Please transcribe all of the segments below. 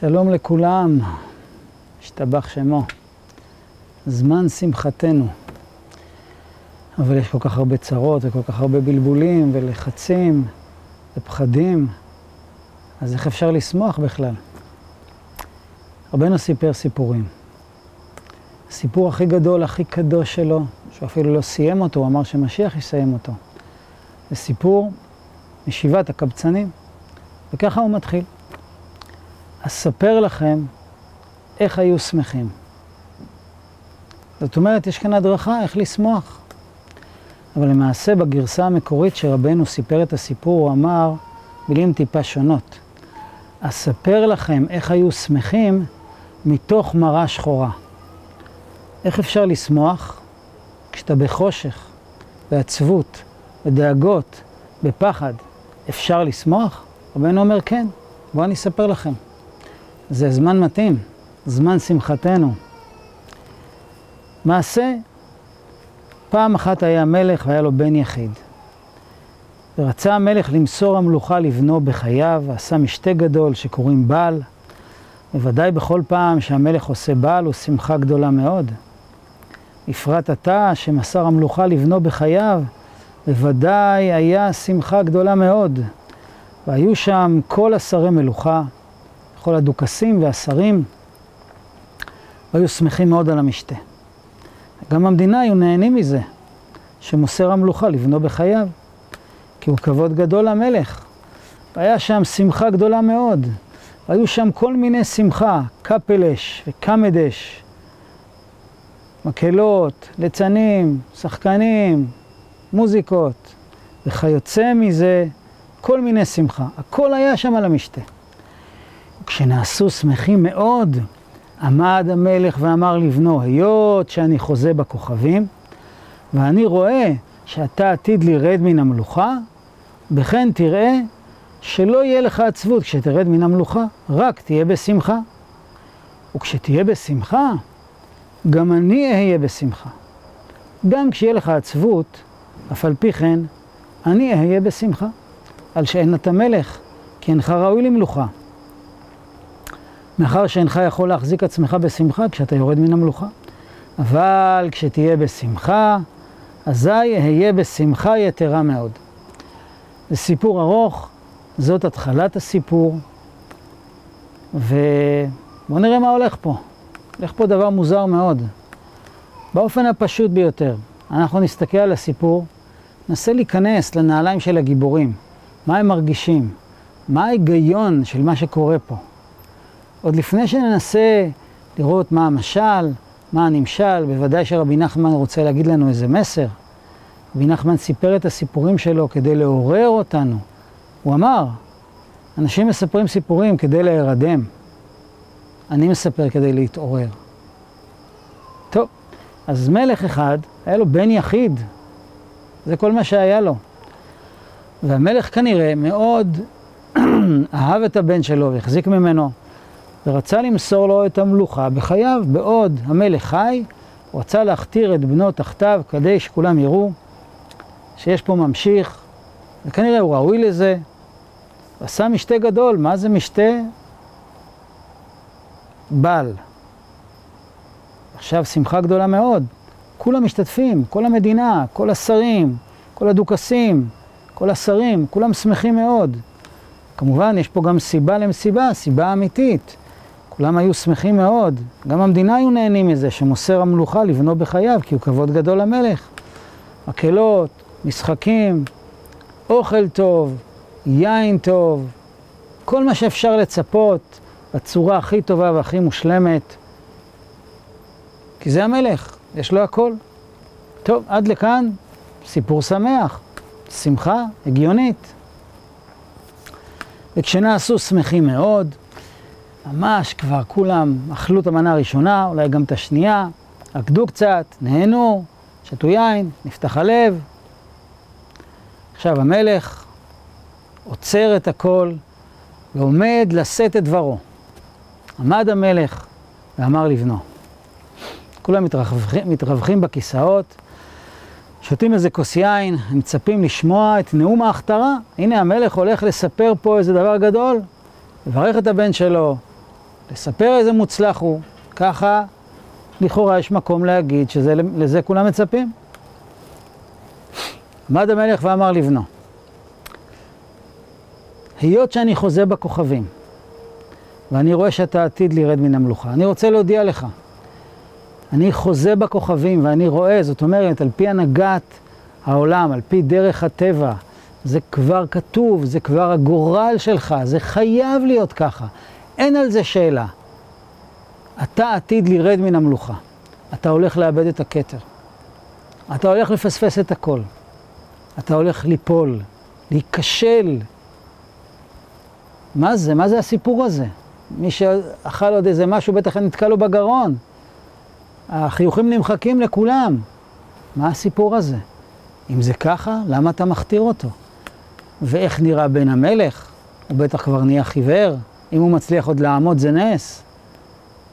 שלום לכולם, השתבח שמו. זמן שמחתנו. אבל יש כל כך הרבה צרות וכל כך הרבה בלבולים ולחצים ופחדים, אז איך אפשר לשמוח בכלל? רבנו סיפר סיפורים. הסיפור הכי גדול, הכי קדוש שלו, שהוא אפילו לא סיים אותו, הוא אמר שמשיח יסיים אותו. זה סיפור משבעת הקבצנים, וככה הוא מתחיל. אספר לכם איך היו שמחים. זאת אומרת, יש כאן הדרכה איך לשמוח. אבל למעשה בגרסה המקורית שרבנו סיפר את הסיפור, הוא אמר מילים טיפה שונות. אספר לכם איך היו שמחים מתוך מראה שחורה. איך אפשר לשמוח כשאתה בחושך, בעצבות, בדאגות, בפחד? אפשר לשמוח? רבנו אומר כן, בואו אני אספר לכם. זה זמן מתאים, זמן שמחתנו. מעשה, פעם אחת היה מלך והיה לו בן יחיד. ורצה המלך למסור המלוכה לבנו בחייו, ועשה משתה גדול שקוראים בעל. בוודאי בכל פעם שהמלך עושה בעל הוא שמחה גדולה מאוד. בפרט עתה שמסר המלוכה לבנו בחייו, בוודאי היה שמחה גדולה מאוד. והיו שם כל השרי מלוכה, כל הדוכסים והשרים, והיו שמחים מאוד על המשתה. גם המדינה היו נהנים מזה, שמוסר המלוכה לבנו בחייו, כי הוא כבוד גדול למלך. והיה שם שמחה גדולה מאוד. והיו שם כל מיני שמחה, קפלש וקמדש, מקהלות, ליצנים, שחקנים, מוזיקות, וכיוצא מזה כל מיני שמחה. הכל היה שם על המשתה. כשנעשו שמחים מאוד, עמד המלך ואמר לבנו, היות שאני חוזה בכוכבים, ואני רואה שאתה עתיד לרד מן המלוכה, בכן תראה שלא יהיה לך עצבות כשתרד מן המלוכה, רק תהיה בשמחה. וכשתהיה בשמחה, גם אני אהיה בשמחה. גם כשיהיה לך עצבות, אף על פי כן, אני אהיה בשמחה. על שאין אתה מלך, כי אינך ראוי למלוכה. מאחר שאינך יכול להחזיק עצמך בשמחה כשאתה יורד מן המלוכה. אבל כשתהיה בשמחה, אזי אהיה בשמחה יתרה מאוד. זה סיפור ארוך, זאת התחלת הסיפור, ובואו נראה מה הולך פה. הולך פה דבר מוזר מאוד. באופן הפשוט ביותר, אנחנו נסתכל על הסיפור, ננסה להיכנס לנעליים של הגיבורים, מה הם מרגישים, מה ההיגיון של מה שקורה פה. עוד לפני שננסה לראות מה המשל, מה הנמשל, בוודאי שרבי נחמן רוצה להגיד לנו איזה מסר. רבי נחמן סיפר את הסיפורים שלו כדי לעורר אותנו. הוא אמר, אנשים מספרים סיפורים כדי להירדם. אני מספר כדי להתעורר. טוב, אז מלך אחד, היה לו בן יחיד. זה כל מה שהיה לו. והמלך כנראה מאוד אהב את הבן שלו והחזיק ממנו. ורצה למסור לו את המלוכה בחייו. בעוד המלך חי, הוא רצה להכתיר את בנו תחתיו כדי שכולם יראו שיש פה ממשיך, וכנראה הוא ראוי לזה. עשה משתה גדול, מה זה משתה? בל. עכשיו שמחה גדולה מאוד. כולם משתתפים, כל המדינה, כל השרים, כל הדוכסים, כל השרים, כולם שמחים מאוד. כמובן, יש פה גם סיבה למסיבה, סיבה אמיתית. כולם היו שמחים מאוד, גם המדינה היו נהנים מזה, שמוסר המלוכה לבנו בחייו, כי הוא כבוד גדול למלך. מקהלות, משחקים, אוכל טוב, יין טוב, כל מה שאפשר לצפות בצורה הכי טובה והכי מושלמת. כי זה המלך, יש לו הכל. טוב, עד לכאן סיפור שמח, שמחה הגיונית. וכשנעשו שמחים מאוד, ממש כבר כולם אכלו את המנה הראשונה, אולי גם את השנייה, רקדו קצת, נהנו, שתו יין, נפתח הלב. עכשיו המלך עוצר את הכל ועומד לשאת את דברו. עמד המלך ואמר לבנו. כולם מתרווחים, מתרווחים בכיסאות, שותים איזה כוס יין, מצפים לשמוע את נאום ההכתרה. הנה המלך הולך לספר פה איזה דבר גדל, לברך את הבן שלו, לספר איזה מוצלח הוא, ככה לכאורה יש מקום להגיד שלזה כולם מצפים. עמד המלך ואמר לבנו, היות שאני חוזה בכוכבים, ואני רואה שאתה עתיד לרד מן המלוכה, אני רוצה להודיע לך, אני חוזה בכוכבים ואני רואה, זאת אומרת, על פי הנהגת העולם, על פי דרך הטבע, זה כבר כתוב, זה כבר הגורל שלך, זה חייב להיות ככה. אין על זה שאלה. אתה עתיד לרד מן המלוכה. אתה הולך לאבד את הכתר. אתה הולך לפספס את הכל. אתה הולך ליפול, להיכשל. מה זה? מה זה הסיפור הזה? מי שאכל עוד איזה משהו, בטח נתקע לו בגרון. החיוכים נמחקים לכולם. מה הסיפור הזה? אם זה ככה, למה אתה מכתיר אותו? ואיך נראה בן המלך? הוא בטח כבר נהיה חיוור. אם הוא מצליח עוד לעמוד זה נס.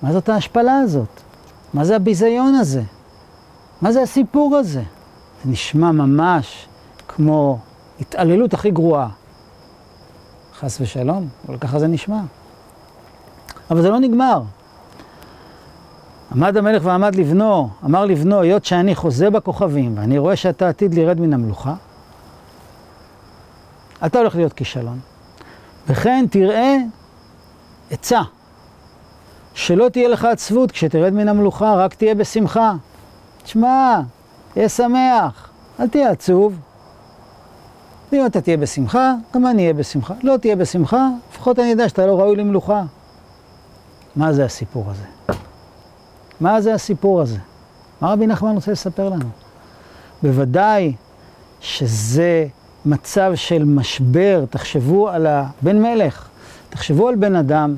מה זאת ההשפלה הזאת? מה זה הביזיון הזה? מה זה הסיפור הזה? זה נשמע ממש כמו התעללות הכי גרועה. חס ושלום, אבל ככה זה נשמע. אבל זה לא נגמר. עמד המלך ועמד לבנו, אמר לבנו, היות שאני חוזה בכוכבים, ואני רואה שאתה עתיד לרד מן המלוכה, אתה הולך להיות כישלון. וכן תראה עצה, שלא תהיה לך עצבות כשתרד מן המלוכה, רק תהיה בשמחה. תשמע, תהיה שמח, אל תהיה עצוב. אם אתה תהיה בשמחה, גם אני אהיה בשמחה. לא תהיה בשמחה, לפחות אני יודע שאתה לא ראוי למלוכה. מה זה הסיפור הזה? מה זה הסיפור הזה? מה רבי נחמן רוצה לספר לנו? בוודאי שזה מצב של משבר, תחשבו על הבן מלך, תחשבו על בן אדם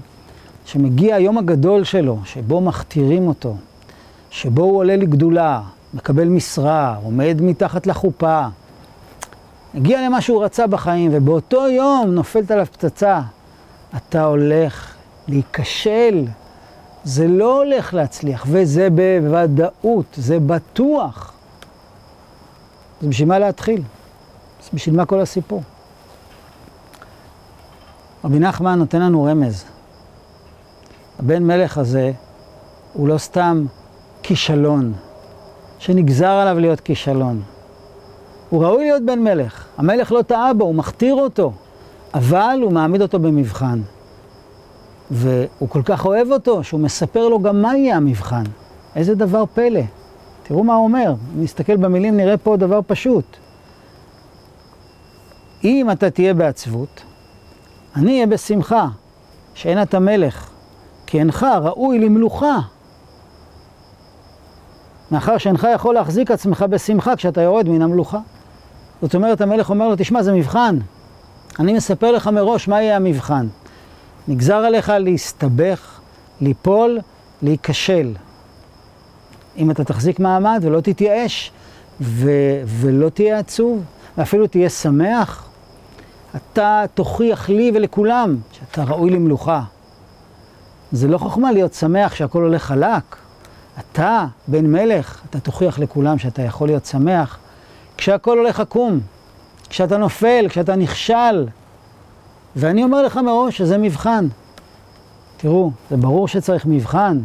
שמגיע היום הגדול שלו, שבו מכתירים אותו, שבו הוא עולה לגדולה, מקבל משרה, עומד מתחת לחופה, הגיע למה שהוא רצה בחיים, ובאותו יום נופלת עליו פצצה. אתה הולך להיכשל, זה לא הולך להצליח, וזה בוודאות, זה בטוח. אז בשביל מה להתחיל? אז בשביל מה כל הסיפור? רבי נחמן נותן לנו רמז. הבן מלך הזה הוא לא סתם כישלון, שנגזר עליו להיות כישלון. הוא ראוי להיות בן מלך. המלך לא טעה בו, הוא מכתיר אותו, אבל הוא מעמיד אותו במבחן. והוא כל כך אוהב אותו, שהוא מספר לו גם מה יהיה המבחן. איזה דבר פלא. תראו מה הוא אומר, נסתכל במילים נראה פה דבר פשוט. אם אתה תהיה בעצבות, אני אהיה בשמחה, שאין אתה מלך, כי אינך ראוי למלוכה. מאחר שאינך יכול להחזיק עצמך בשמחה כשאתה יורד מן המלוכה. זאת אומרת, המלך אומר לו, תשמע, זה מבחן. אני מספר לך מראש מה יהיה המבחן. נגזר עליך להסתבך, ליפול, להיכשל. אם אתה תחזיק מעמד ולא תתייאש, ו- ולא תהיה עצוב, ואפילו תהיה שמח, אתה תוכיח לי ולכולם שאתה ראוי למלוכה. זה לא חוכמה להיות שמח שהכל הולך חלק. אתה, בן מלך, אתה תוכיח לכולם שאתה יכול להיות שמח כשהכל הולך עקום, כשאתה נופל, כשאתה נכשל. ואני אומר לך מראש שזה מבחן. תראו, זה ברור שצריך מבחן.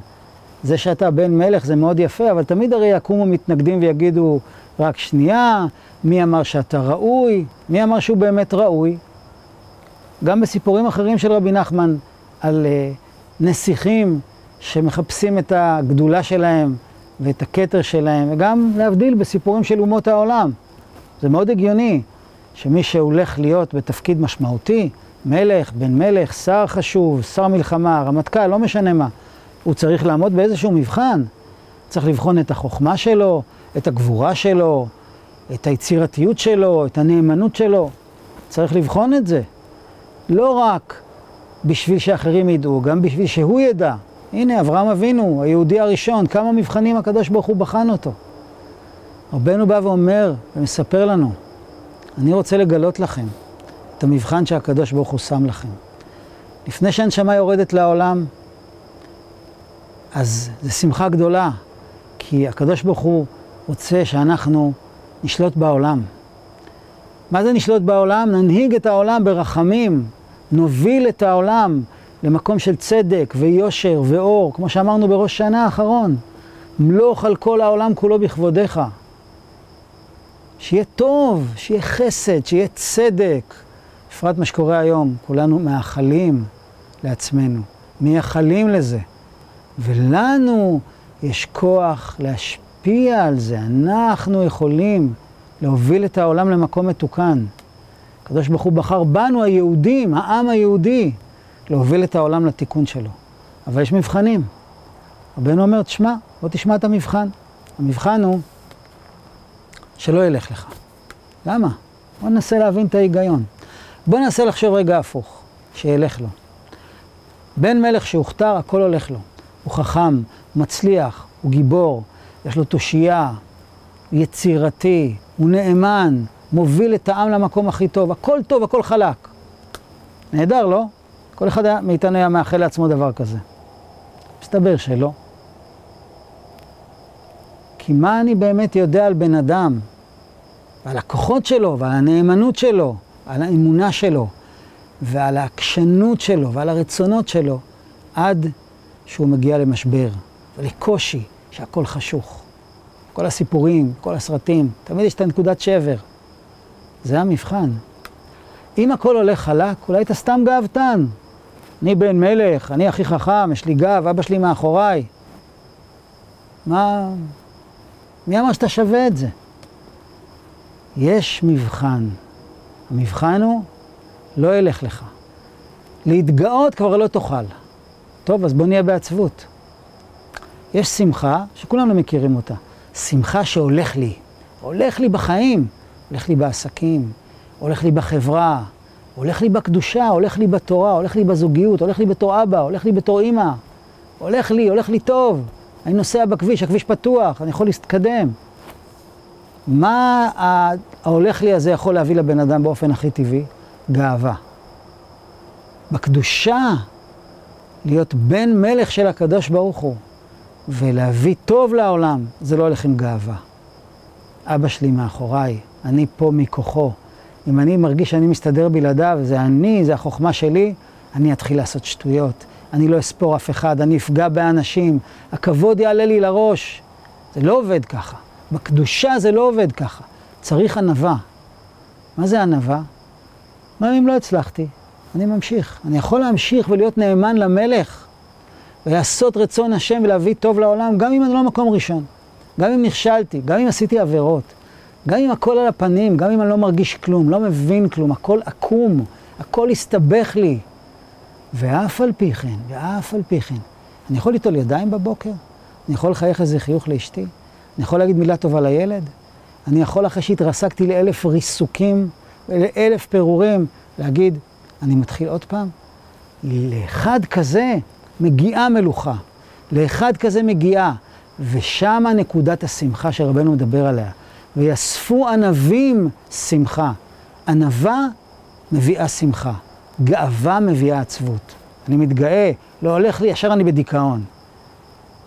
זה שאתה בן מלך זה מאוד יפה, אבל תמיד הרי יקומו מתנגדים ויגידו, רק שנייה, מי אמר שאתה ראוי? מי אמר שהוא באמת ראוי? גם בסיפורים אחרים של רבי נחמן על uh, נסיכים שמחפשים את הגדולה שלהם ואת הכתר שלהם, וגם להבדיל בסיפורים של אומות העולם. זה מאוד הגיוני שמי שהולך להיות בתפקיד משמעותי, מלך, בן מלך, שר חשוב, שר מלחמה, רמטכ"ל, לא משנה מה, הוא צריך לעמוד באיזשהו מבחן. צריך לבחון את החוכמה שלו, את הגבורה שלו, את היצירתיות שלו, את הנאמנות שלו. צריך לבחון את זה. לא רק בשביל שאחרים ידעו, גם בשביל שהוא ידע. הנה, אברהם אבינו, היהודי הראשון, כמה מבחנים הקדוש ברוך הוא בחן אותו. רבנו בא ואומר ומספר לנו, אני רוצה לגלות לכם את המבחן שהקדוש ברוך הוא שם לכם. לפני שהנשמה יורדת לעולם, אז זו שמחה גדולה, כי הקדוש ברוך הוא רוצה שאנחנו נשלוט בעולם. מה זה נשלוט בעולם? ננהיג את העולם ברחמים, נוביל את העולם למקום של צדק ויושר ואור, כמו שאמרנו בראש שנה האחרון. מלוך על כל העולם כולו בכבודיך. שיהיה טוב, שיהיה חסד, שיהיה צדק. בפרט מה שקורה היום, כולנו מאחלים לעצמנו, מייחלים לזה. ולנו יש כוח להשפיע על זה. אנחנו יכולים להוביל את העולם למקום מתוקן. הקדוש ברוך הוא בחר בנו, היהודים, העם היהודי, להוביל את העולם לתיקון שלו. אבל יש מבחנים. רבנו אומר, תשמע, בוא תשמע את המבחן. המבחן הוא שלא ילך לך. למה? בוא ננסה להבין את ההיגיון. בוא ננסה לחשוב רגע הפוך, שילך לו. בן מלך שהוכתר, הכל הולך לו. הוא חכם, הוא מצליח, הוא גיבור, יש לו תושייה, יצירתי, הוא נאמן, מוביל את העם למקום הכי טוב, הכל טוב, הכל חלק. נהדר, לא? כל אחד מאיתנו היה מאחל לעצמו דבר כזה. מסתבר שלא. כי מה אני באמת יודע על בן אדם, ועל הכוחות שלו, ועל הנאמנות שלו, על האמונה שלו, ועל העקשנות שלו, ועל הרצונות שלו, עד שהוא מגיע למשבר, ולקושי, שהכל חשוך. כל הסיפורים, כל הסרטים, תמיד יש את הנקודת שבר. זה המבחן. אם הכל הולך חלק, אולי אתה סתם גאוותן. אני בן מלך, אני הכי חכם, יש לי גב, אבא שלי מאחוריי. מה... מי אמר שאתה שווה את זה? יש מבחן. המבחן הוא, לא ילך לך. להתגאות כבר לא תוכל. טוב, אז בוא נהיה בעצבות. יש שמחה, שכולנו מכירים אותה. שמחה שהולך לי. הולך לי בחיים. הולך לי בעסקים, הולך לי בחברה, הולך לי בקדושה, הולך לי בתורה, הולך לי בזוגיות, הולך לי בתור אבא, הולך לי בתור אימא. הולך לי, הולך לי טוב. אני נוסע בכביש, הכביש פתוח, אני יכול להתקדם. מה ההולך לי הזה יכול להביא לבן אדם באופן הכי טבעי? גאווה. בקדושה, להיות בן מלך של הקדוש ברוך הוא, ולהביא טוב לעולם, זה לא הולך עם גאווה. אבא שלי מאחוריי, אני פה מכוחו. אם אני מרגיש שאני מסתדר בלעדיו, זה אני, זה החוכמה שלי, אני אתחיל לעשות שטויות. אני לא אספור אף אחד, אני אפגע באנשים, הכבוד יעלה לי לראש. זה לא עובד ככה. בקדושה זה לא עובד ככה. צריך ענווה. מה זה ענווה? מה אם לא הצלחתי? אני ממשיך. אני יכול להמשיך ולהיות נאמן למלך, ולעשות רצון השם ולהביא טוב לעולם, גם אם אני לא מקום ראשון. גם אם נכשלתי, גם אם עשיתי עבירות. גם אם הכל על הפנים, גם אם אני לא מרגיש כלום, לא מבין כלום, הכל עקום, הכל הסתבך לי. ואף על פי כן, ואף על פי כן, אני יכול ליטול ידיים בבוקר? אני יכול לחייך איזה חיוך לאשתי? אני יכול להגיד מילה טובה לילד? אני יכול אחרי שהתרסקתי לאלף ריסוקים, לאלף פירורים, להגיד, אני מתחיל עוד פעם? לאחד כזה מגיעה מלוכה, לאחד כזה מגיעה, ושמה נקודת השמחה שרבנו מדבר עליה. ויאספו ענבים שמחה. ענווה מביאה שמחה, גאווה מביאה עצבות. אני מתגאה, לא הולך לי, ישר אני בדיכאון.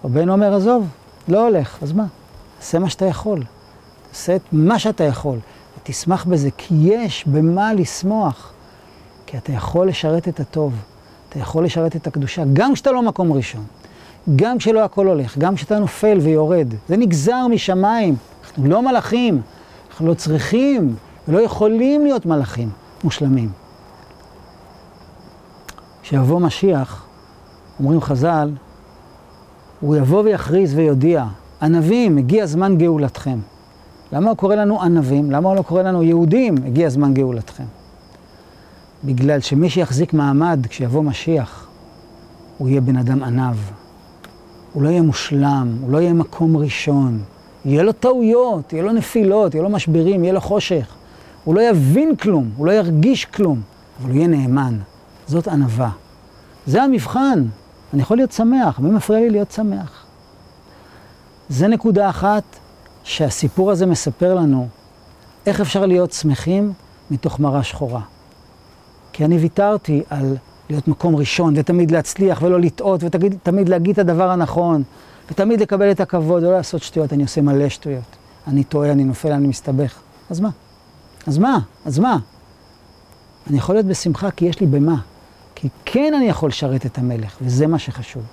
רבנו אומר, עזוב, לא הולך, אז מה? תעשה מה שאתה יכול. תעשה את מה שאתה יכול, ותשמח בזה, כי יש במה לשמוח. כי אתה יכול לשרת את הטוב, אתה יכול לשרת את הקדושה, גם כשאתה לא מקום ראשון, גם כשלא הכל הולך, גם כשאתה נופל ויורד. זה נגזר משמיים. אנחנו לא מלאכים, אנחנו לא צריכים ולא יכולים להיות מלאכים מושלמים. כשיבוא משיח, אומרים חז"ל, הוא יבוא ויכריז ויודיע, ענבים, הגיע זמן גאולתכם. למה הוא קורא לנו ענבים? למה הוא לא קורא לנו יהודים, הגיע זמן גאולתכם? בגלל שמי שיחזיק מעמד כשיבוא משיח, הוא יהיה בן אדם ענב. הוא לא יהיה מושלם, הוא לא יהיה מקום ראשון. יהיה לו טעויות, יהיה לו נפילות, יהיה לו משברים, יהיה לו חושך. הוא לא יבין כלום, הוא לא ירגיש כלום, אבל הוא יהיה נאמן. זאת ענווה. זה המבחן. אני יכול להיות שמח, מי מפריע לי להיות שמח? זה נקודה אחת שהסיפור הזה מספר לנו איך אפשר להיות שמחים מתוך מראה שחורה. כי אני ויתרתי על להיות מקום ראשון, ותמיד להצליח ולא לטעות, ותמיד להגיד את הדבר הנכון, ותמיד לקבל את הכבוד, לא לעשות שטויות, אני עושה מלא שטויות. אני טועה, אני נופל, אני מסתבך. אז מה? אז מה? אז מה? אני יכול להיות בשמחה כי יש לי במה. כי כן אני יכול לשרת את המלך, וזה מה שחשוב.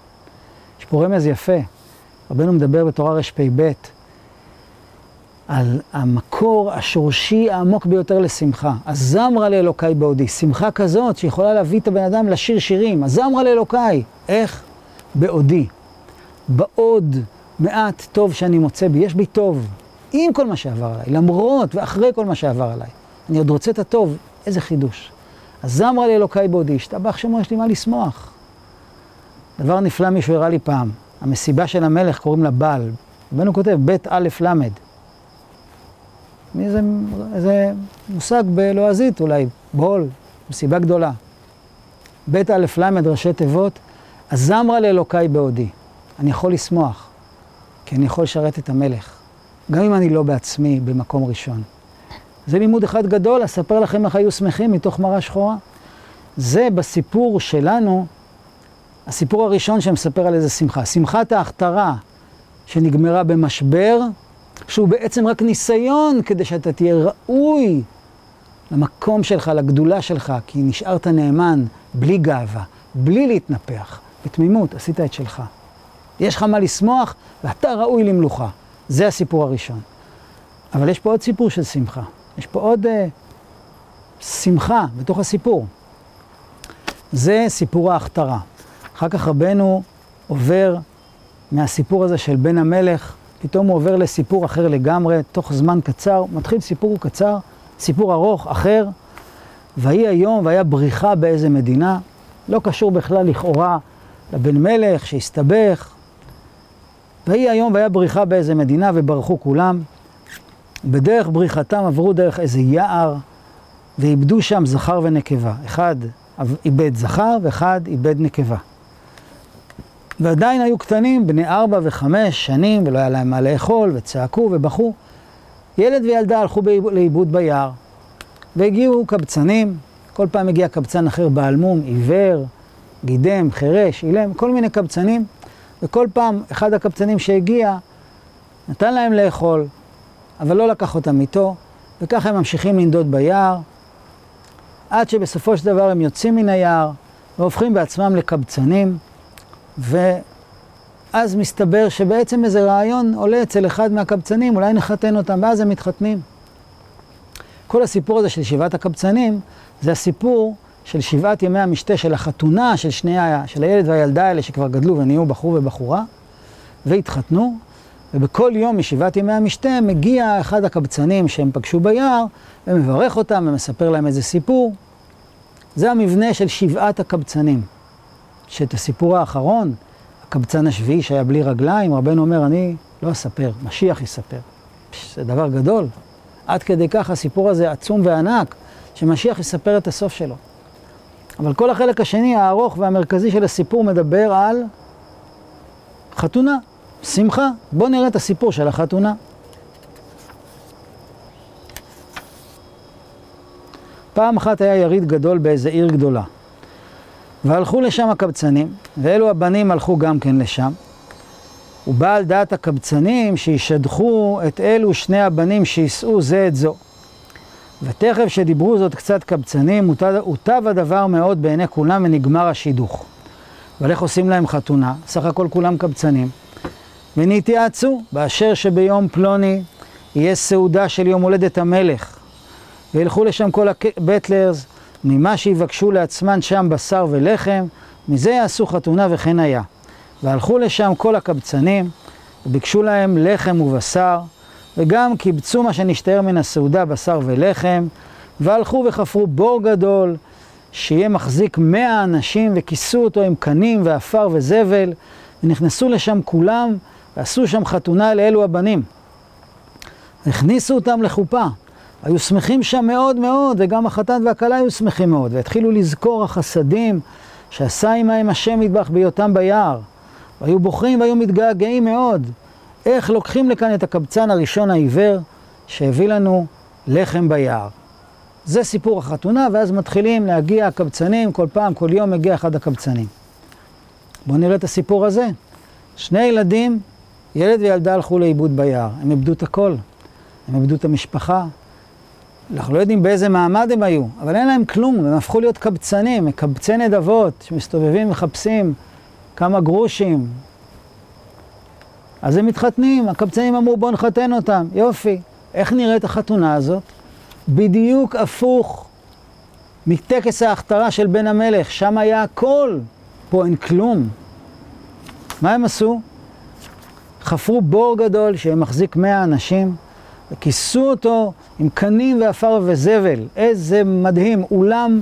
יש פה רמז יפה, רבנו מדבר בתורה רפ"ב על המקור השורשי העמוק ביותר לשמחה. הזמרה לאלוקיי בעודי, שמחה כזאת שיכולה להביא את הבן אדם לשיר שירים, הזמרה לאלוקיי, איך? בעודי. בעוד מעט טוב שאני מוצא בי, יש בי טוב, עם כל מה שעבר עליי, למרות ואחרי כל מה שעבר עליי. אני עוד רוצה את הטוב, איזה חידוש. אז זמרה לאלוקיי בעודי, השתבח שמו, יש לי מה לשמוח. דבר נפלא מישהו הראה לי פעם, המסיבה של המלך קוראים לה בעל. רבנו כותב, בית א' ל'. איזה, איזה מושג בלועזית אולי, בול, מסיבה גדולה. בית א' ל' ראשי תיבות, הזמרה לאלוקיי בעודי. אני יכול לשמוח, כי אני יכול לשרת את המלך, גם אם אני לא בעצמי במקום ראשון. זה לימוד אחד גדול, אספר לכם איך היו שמחים מתוך מראה שחורה. זה בסיפור שלנו, הסיפור הראשון שמספר על איזה שמחה. שמחת ההכתרה שנגמרה במשבר, שהוא בעצם רק ניסיון כדי שאתה תהיה ראוי למקום שלך, לגדולה שלך, כי נשארת נאמן, בלי גאווה, בלי להתנפח, בתמימות, עשית את שלך. יש לך מה לשמוח, ואתה ראוי למלוכה. זה הסיפור הראשון. אבל יש פה עוד סיפור של שמחה. יש פה עוד uh, שמחה בתוך הסיפור. זה סיפור ההכתרה. אחר כך רבנו עובר מהסיפור הזה של בן המלך, פתאום הוא עובר לסיפור אחר לגמרי, תוך זמן קצר, מתחיל סיפור קצר, סיפור ארוך, אחר. ויהי היום, והיה בריחה באיזה מדינה, לא קשור בכלל לכאורה לבן מלך שהסתבך. ויהי היום, והיה בריחה באיזה מדינה, וברחו כולם. בדרך בריחתם עברו דרך איזה יער, ואיבדו שם זכר ונקבה. אחד איבד זכר ואחד איבד נקבה. ועדיין היו קטנים, בני ארבע וחמש שנים, ולא היה להם מה לאכול, וצעקו ובכו. ילד וילדה הלכו לאיבוד ביער, והגיעו קבצנים, כל פעם הגיע קבצן אחר בעלמום, עיוור, גידם, חירש, אילם, כל מיני קבצנים, וכל פעם אחד הקבצנים שהגיע נתן להם לאכול, אבל לא לקח אותם איתו, וככה הם ממשיכים לנדוד ביער, עד שבסופו של דבר הם יוצאים מן היער והופכים בעצמם לקבצנים, ואז מסתבר שבעצם איזה רעיון עולה אצל אחד מהקבצנים, אולי נחתן אותם, ואז הם מתחתנים. כל הסיפור הזה של שבעת הקבצנים, זה הסיפור של שבעת ימי המשתה, של החתונה של שני, של הילד והילדה האלה שכבר גדלו ונהיו בחור ובחורה, והתחתנו, ובכל יום משבעת ימי המשתה מגיע אחד הקבצנים שהם פגשו ביער, ומברך אותם ומספר להם איזה סיפור. זה המבנה של שבעת הקבצנים. שאת הסיפור האחרון, הקבצן השביעי שהיה בלי רגליים, רבנו אומר, אני לא אספר, משיח יספר. זה דבר גדול. עד כדי כך הסיפור הזה עצום וענק, שמשיח יספר את הסוף שלו. אבל כל החלק השני, הארוך והמרכזי של הסיפור, מדבר על חתונה, שמחה. בואו נראה את הסיפור של החתונה. פעם אחת היה יריד גדול באיזה עיר גדולה. והלכו לשם הקבצנים, ואלו הבנים הלכו גם כן לשם. ובא על דעת הקבצנים שישדחו את אלו שני הבנים שיישאו זה את זו. ותכף שדיברו זאת קצת קבצנים, הוטב הדבר מאוד בעיני כולם ונגמר השידוך. אבל איך עושים להם חתונה? סך הכל כולם קבצנים. ונתייעצו באשר שביום פלוני יהיה סעודה של יום הולדת המלך. וילכו לשם כל הבטלרס, ממה שיבקשו לעצמן שם בשר ולחם, מזה יעשו חתונה וכן היה. והלכו לשם כל הקבצנים, וביקשו להם לחם ובשר, וגם קיבצו מה שנשתער מן הסעודה, בשר ולחם, והלכו וחפרו בור גדול, שיהיה מחזיק מאה אנשים, וכיסו אותו עם קנים ועפר וזבל, ונכנסו לשם כולם, ועשו שם חתונה לאלו הבנים. הכניסו אותם לחופה. היו שמחים שם מאוד מאוד, וגם החתן והכלה היו שמחים מאוד, והתחילו לזכור החסדים שעשה עמהם השם מטבח בהיותם ביער. והיו בוחרים והיו מתגעגעים מאוד. איך לוקחים לכאן את הקבצן הראשון העיוור שהביא לנו לחם ביער. זה סיפור החתונה, ואז מתחילים להגיע הקבצנים, כל פעם, כל יום מגיע אחד הקבצנים. בואו נראה את הסיפור הזה. שני ילדים, ילד וילדה הלכו לאיבוד ביער. הם איבדו את הכל. הם איבדו את המשפחה, אנחנו לא יודעים באיזה מעמד הם היו, אבל אין להם כלום, הם הפכו להיות קבצנים, מקבצי נדבות, שמסתובבים ומחפשים כמה גרושים. אז הם מתחתנים, הקבצנים אמרו בואו נחתן אותם, יופי. איך נראית החתונה הזאת? בדיוק הפוך מטקס ההכתרה של בן המלך, שם היה הכל, פה אין כלום. מה הם עשו? חפרו בור גדול שמחזיק מאה אנשים, וכיסו אותו עם קנים ועפר וזבל. איזה מדהים, אולם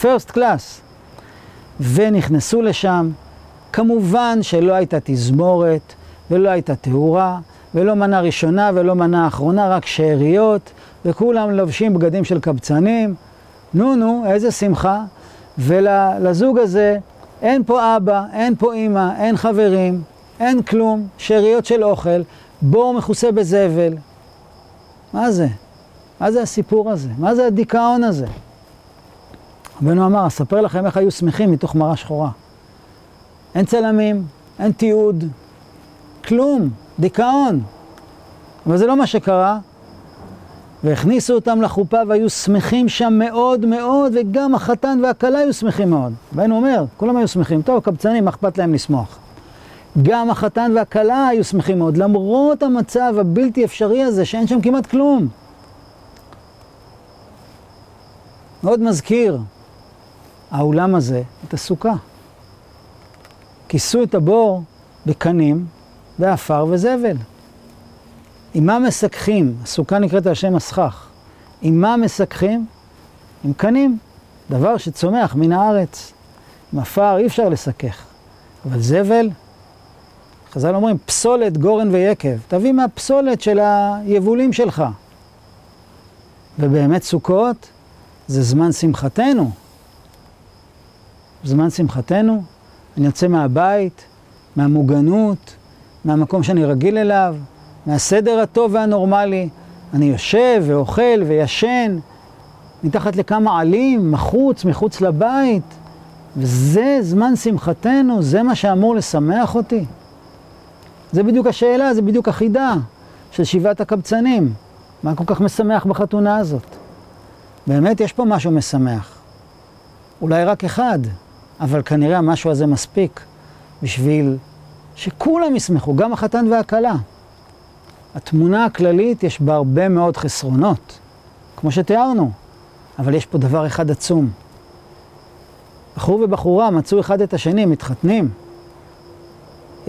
פרסט קלאס. ונכנסו לשם, כמובן שלא הייתה תזמורת, ולא הייתה תאורה, ולא מנה ראשונה ולא מנה אחרונה, רק שאריות, וכולם לובשים בגדים של קבצנים. נו נו, איזה שמחה. ולזוג הזה אין פה אבא, אין פה אימא, אין חברים, אין כלום, שאריות של אוכל, בור מכוסה בזבל. מה זה? מה זה הסיפור הזה? מה זה הדיכאון הזה? רבנו אמר, אספר לכם איך היו שמחים מתוך מראה שחורה. אין צלמים, אין תיעוד, כלום, דיכאון. אבל זה לא מה שקרה. והכניסו אותם לחופה והיו שמחים שם מאוד מאוד, וגם החתן והכלה היו שמחים מאוד. והיינו אומר, כולם היו שמחים. טוב, קבצנים, מה אכפת להם לשמוח? גם החתן והכלה היו שמחים מאוד, למרות המצב הבלתי אפשרי הזה, שאין שם כמעט כלום. מאוד מזכיר, האולם הזה, את הסוכה. כיסו את הבור בקנים, ועפר וזבל. עם מה מסככים? הסוכה נקראת על שם הסכך. עם מה מסככים? עם קנים, דבר שצומח מן הארץ. עם עפר אי אפשר לסכך, אבל זבל, חז"ל אומרים, פסולת גורן ויקב. תביא מהפסולת של היבולים שלך. ובאמת סוכות זה זמן שמחתנו. זמן שמחתנו, אני יוצא מהבית, מהמוגנות, מהמקום שאני רגיל אליו, מהסדר הטוב והנורמלי. אני יושב ואוכל וישן מתחת לכמה עלים, מחוץ, מחוץ לבית, וזה זמן שמחתנו, זה מה שאמור לשמח אותי. זה בדיוק השאלה, זה בדיוק החידה של שבעת הקבצנים. מה כל כך משמח בחתונה הזאת? באמת יש פה משהו משמח. אולי רק אחד, אבל כנראה המשהו הזה מספיק בשביל שכולם ישמחו, גם החתן והכלה. התמונה הכללית יש בה הרבה מאוד חסרונות, כמו שתיארנו, אבל יש פה דבר אחד עצום. בחור ובחורה מצאו אחד את השני, מתחתנים.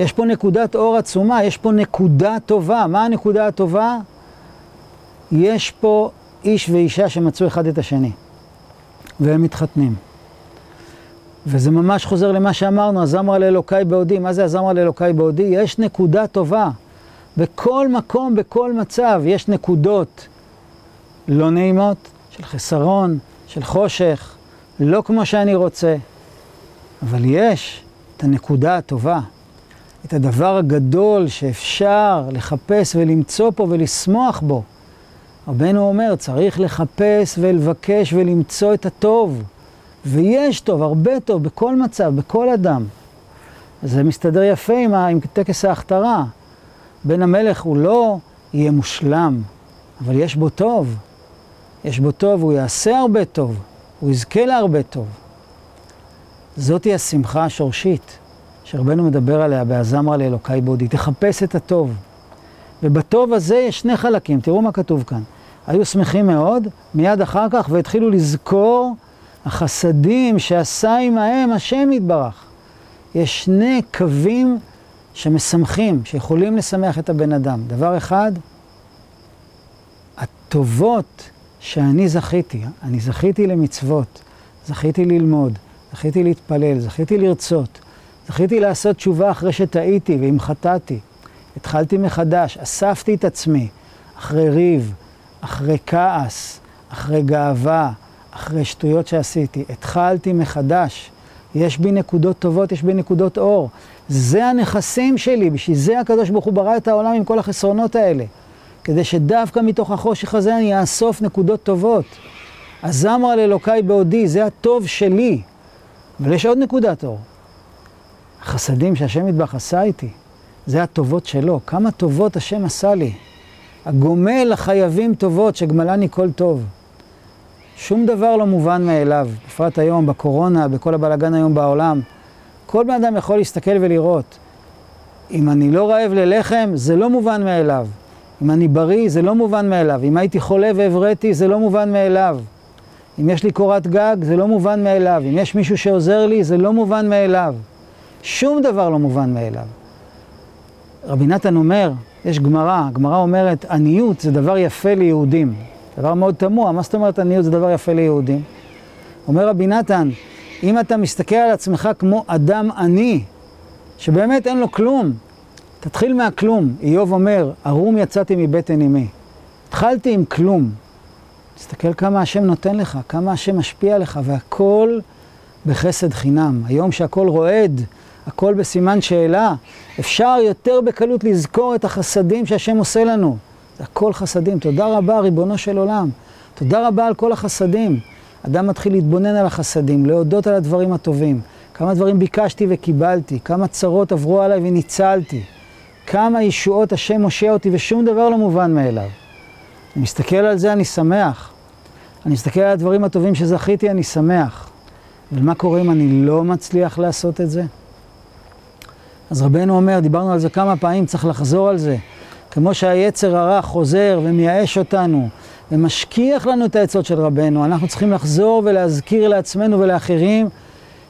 יש פה נקודת אור עצומה, יש פה נקודה טובה. מה הנקודה הטובה? יש פה איש ואישה שמצאו אחד את השני, והם מתחתנים. וזה ממש חוזר למה שאמרנו, הזמרה לאלוקיי בעודי. מה זה הזמרה לאלוקיי בעודי? יש נקודה טובה. בכל מקום, בכל מצב, יש נקודות לא נעימות, של חסרון, של חושך, לא כמו שאני רוצה. אבל יש את הנקודה הטובה, את הדבר הגדול שאפשר לחפש ולמצוא פה ולשמוח בו. רבנו אומר, צריך לחפש ולבקש ולמצוא את הטוב. ויש טוב, הרבה טוב, בכל מצב, בכל אדם. זה מסתדר יפה עם, עם טקס ההכתרה. בן המלך הוא לא יהיה מושלם, אבל יש בו טוב. יש בו טוב, הוא יעשה הרבה טוב, הוא יזכה להרבה טוב. זאתי השמחה השורשית, שרבנו מדבר עליה בהזמרה לאלוקי בודי. תחפש את הטוב. ובטוב הזה יש שני חלקים, תראו מה כתוב כאן. היו שמחים מאוד, מיד אחר כך, והתחילו לזכור החסדים שעשה עמהם השם יתברך. יש שני קווים שמשמחים, שיכולים לשמח את הבן אדם. דבר אחד, הטובות שאני זכיתי, אני זכיתי למצוות, זכיתי ללמוד, זכיתי להתפלל, זכיתי לרצות, זכיתי לעשות תשובה אחרי שטעיתי ואם חטאתי. התחלתי מחדש, אספתי את עצמי אחרי ריב, אחרי כעס, אחרי גאווה, אחרי שטויות שעשיתי, התחלתי מחדש. יש בי נקודות טובות, יש בי נקודות אור. זה הנכסים שלי, בשביל זה הקדוש ברוך הוא ברא את העולם עם כל החסרונות האלה. כדי שדווקא מתוך החושך הזה אני אאסוף נקודות טובות. אז אמר לאלוקיי בעודי, זה הטוב שלי. אבל יש עוד נקודת אור. החסדים שהשם יתברך עשה איתי, זה הטובות שלו. כמה טובות השם עשה לי. הגומל לחייבים טובות, שגמלני כל טוב. שום דבר לא מובן מאליו, בפרט היום, בקורונה, בכל הבלאגן היום בעולם. כל בן אדם יכול להסתכל ולראות. אם אני לא רעב ללחם, זה לא מובן מאליו. אם אני בריא, זה לא מובן מאליו. אם הייתי חולה והבראתי, זה לא מובן מאליו. אם יש לי קורת גג, זה לא מובן מאליו. אם יש מישהו שעוזר לי, זה לא מובן מאליו. שום דבר לא מובן מאליו. רבי נתן אומר, יש גמרא, הגמרא אומרת, עניות זה דבר יפה ליהודים. דבר מאוד תמוה, מה זאת אומרת עניות זה דבר יפה ליהודים? אומר רבי נתן, אם אתה מסתכל על עצמך כמו אדם עני, שבאמת אין לו כלום, תתחיל מהכלום. איוב אומר, ערום יצאתי מבטן אמי. התחלתי עם כלום. תסתכל כמה השם נותן לך, כמה השם משפיע לך, והכל בחסד חינם. היום שהכל רועד, הכל בסימן שאלה, אפשר יותר בקלות לזכור את החסדים שהשם עושה לנו. זה הכל חסדים. תודה רבה, ריבונו של עולם. תודה רבה על כל החסדים. אדם מתחיל להתבונן על החסדים, להודות על הדברים הטובים. כמה דברים ביקשתי וקיבלתי, כמה צרות עברו עליי וניצלתי. כמה ישועות השם מושיע אותי ושום דבר לא מובן מאליו. אני מסתכל על זה, אני שמח. אני מסתכל על הדברים הטובים שזכיתי, אני שמח. אבל מה קורה אם אני לא מצליח לעשות את זה? אז רבנו אומר, דיברנו על זה כמה פעמים, צריך לחזור על זה. כמו שהיצר הרע חוזר ומייאש אותנו ומשכיח לנו את העצות של רבנו, אנחנו צריכים לחזור ולהזכיר לעצמנו ולאחרים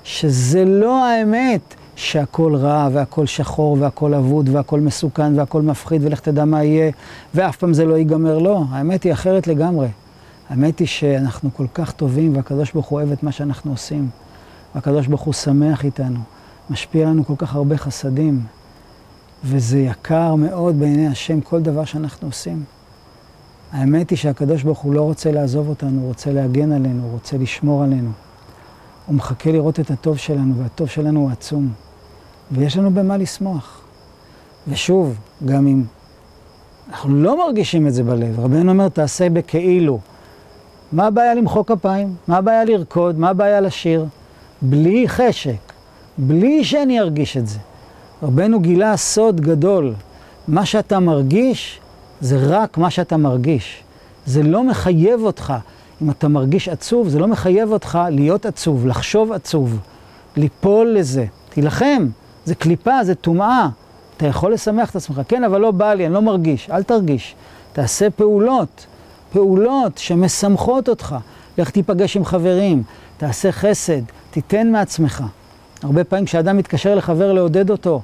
שזה לא האמת שהכל רע והכל שחור והכל אבוד והכל מסוכן והכל מפחיד ולך תדע מה יהיה ואף פעם זה לא ייגמר. לא, האמת היא אחרת לגמרי. האמת היא שאנחנו כל כך טובים והקדוש ברוך הוא אוהב את מה שאנחנו עושים. והקדוש ברוך הוא שמח איתנו. משפיע לנו כל כך הרבה חסדים, וזה יקר מאוד בעיני השם כל דבר שאנחנו עושים. האמת היא שהקדוש ברוך הוא לא רוצה לעזוב אותנו, הוא רוצה להגן עלינו, הוא רוצה לשמור עלינו. הוא מחכה לראות את הטוב שלנו, והטוב שלנו הוא עצום. ויש לנו במה לשמוח. ושוב, גם אם אנחנו לא מרגישים את זה בלב, רבנו אומר, תעשה בכאילו. מה הבעיה למחוא כפיים? מה הבעיה לרקוד? מה הבעיה לשיר? בלי חשק. בלי שאני ארגיש את זה. רבנו גילה סוד גדול. מה שאתה מרגיש, זה רק מה שאתה מרגיש. זה לא מחייב אותך. אם אתה מרגיש עצוב, זה לא מחייב אותך להיות עצוב, לחשוב עצוב, ליפול לזה. תילחם, זה קליפה, זה טומאה. אתה יכול לשמח את עצמך. כן, אבל לא בא לי, אני לא מרגיש. אל תרגיש. תעשה פעולות, פעולות שמשמחות אותך. לך תיפגש עם חברים, תעשה חסד, תיתן מעצמך. הרבה פעמים כשאדם מתקשר לחבר לעודד אותו,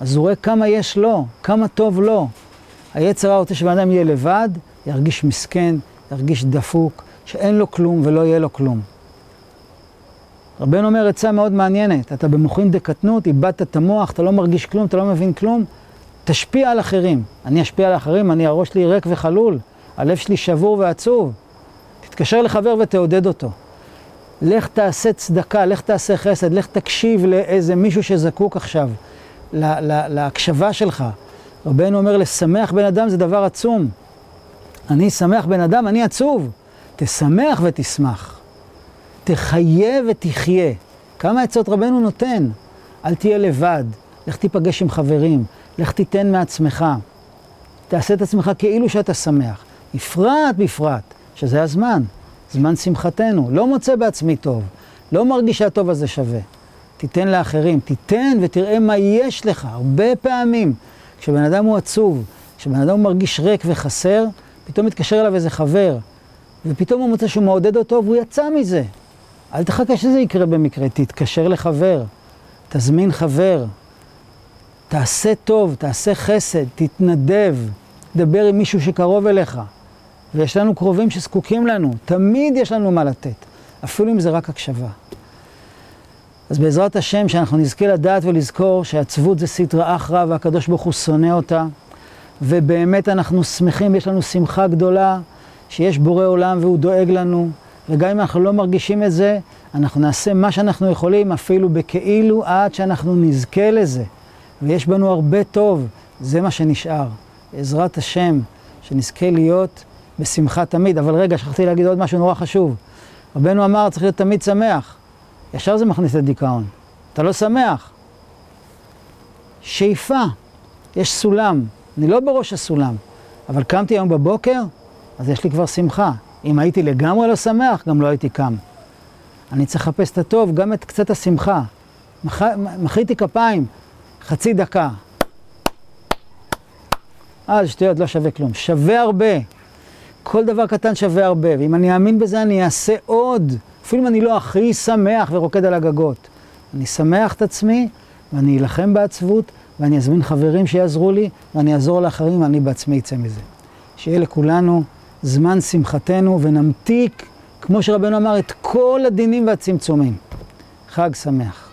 אז הוא רואה כמה יש לו, כמה טוב לו. היצר הרע רוצה שבן אדם יהיה לבד, ירגיש מסכן, ירגיש דפוק, שאין לו כלום ולא יהיה לו כלום. רבנו אומר עצה מאוד מעניינת, אתה במוחין דקטנות, איבדת את המוח, אתה לא מרגיש כלום, אתה לא מבין כלום, תשפיע על אחרים. אני אשפיע על אחרים, אני הראש שלי ריק וחלול, הלב שלי שבור ועצוב. תתקשר לחבר ותעודד אותו. לך תעשה צדקה, לך תעשה חסד, לך תקשיב לאיזה מישהו שזקוק עכשיו, לה, לה, להקשבה שלך. רבנו אומר, לשמח בן אדם זה דבר עצום. אני שמח בן אדם, אני עצוב. תשמח ותשמח. תחיה ותחיה. כמה עצות רבנו נותן? אל תהיה לבד, לך תיפגש עם חברים, לך תיתן מעצמך. תעשה את עצמך כאילו שאתה שמח. בפרט בפרט, שזה הזמן. זמן שמחתנו. לא מוצא בעצמי טוב, לא מרגיש שהטוב הזה שווה. תיתן לאחרים, תיתן ותראה מה יש לך. הרבה פעמים, כשבן אדם הוא עצוב, כשבן אדם מרגיש ריק וחסר, פתאום מתקשר אליו איזה חבר, ופתאום הוא מוצא שהוא מעודד אותו והוא יצא מזה. אל תחכה שזה יקרה במקרה, תתקשר לחבר, תזמין חבר, תעשה טוב, תעשה חסד, תתנדב, תדבר עם מישהו שקרוב אליך. ויש לנו קרובים שזקוקים לנו, תמיד יש לנו מה לתת, אפילו אם זה רק הקשבה. אז בעזרת השם, שאנחנו נזכה לדעת ולזכור שעצבות זה סטרא אחרא והקדוש ברוך הוא שונא אותה, ובאמת אנחנו שמחים, יש לנו שמחה גדולה שיש בורא עולם והוא דואג לנו, וגם אם אנחנו לא מרגישים את זה, אנחנו נעשה מה שאנחנו יכולים, אפילו בכאילו, עד שאנחנו נזכה לזה. ויש בנו הרבה טוב, זה מה שנשאר. בעזרת השם, שנזכה להיות בשמחה תמיד. אבל רגע, שכחתי להגיד עוד משהו נורא חשוב. רבנו אמר, צריך להיות תמיד שמח. ישר זה מכניס לדיכאון. אתה לא שמח. שאיפה, יש סולם. אני לא בראש הסולם. אבל קמתי היום בבוקר, אז יש לי כבר שמחה. אם הייתי לגמרי לא שמח, גם לא הייתי קם. אני צריך לחפש את הטוב, גם את קצת השמחה. מח... מחאתי כפיים, חצי דקה. אה, שטויות, לא שווה כלום. שווה הרבה. כל דבר קטן שווה הרבה, ואם אני אאמין בזה, אני אעשה עוד. אפילו אם אני לא הכי שמח ורוקד על הגגות. אני שמח את עצמי, ואני אלחם בעצבות, ואני אזמין חברים שיעזרו לי, ואני אעזור לאחרים, ואני בעצמי אצא מזה. שיהיה לכולנו זמן שמחתנו, ונמתיק, כמו שרבנו אמר, את כל הדינים והצמצומים. חג שמח.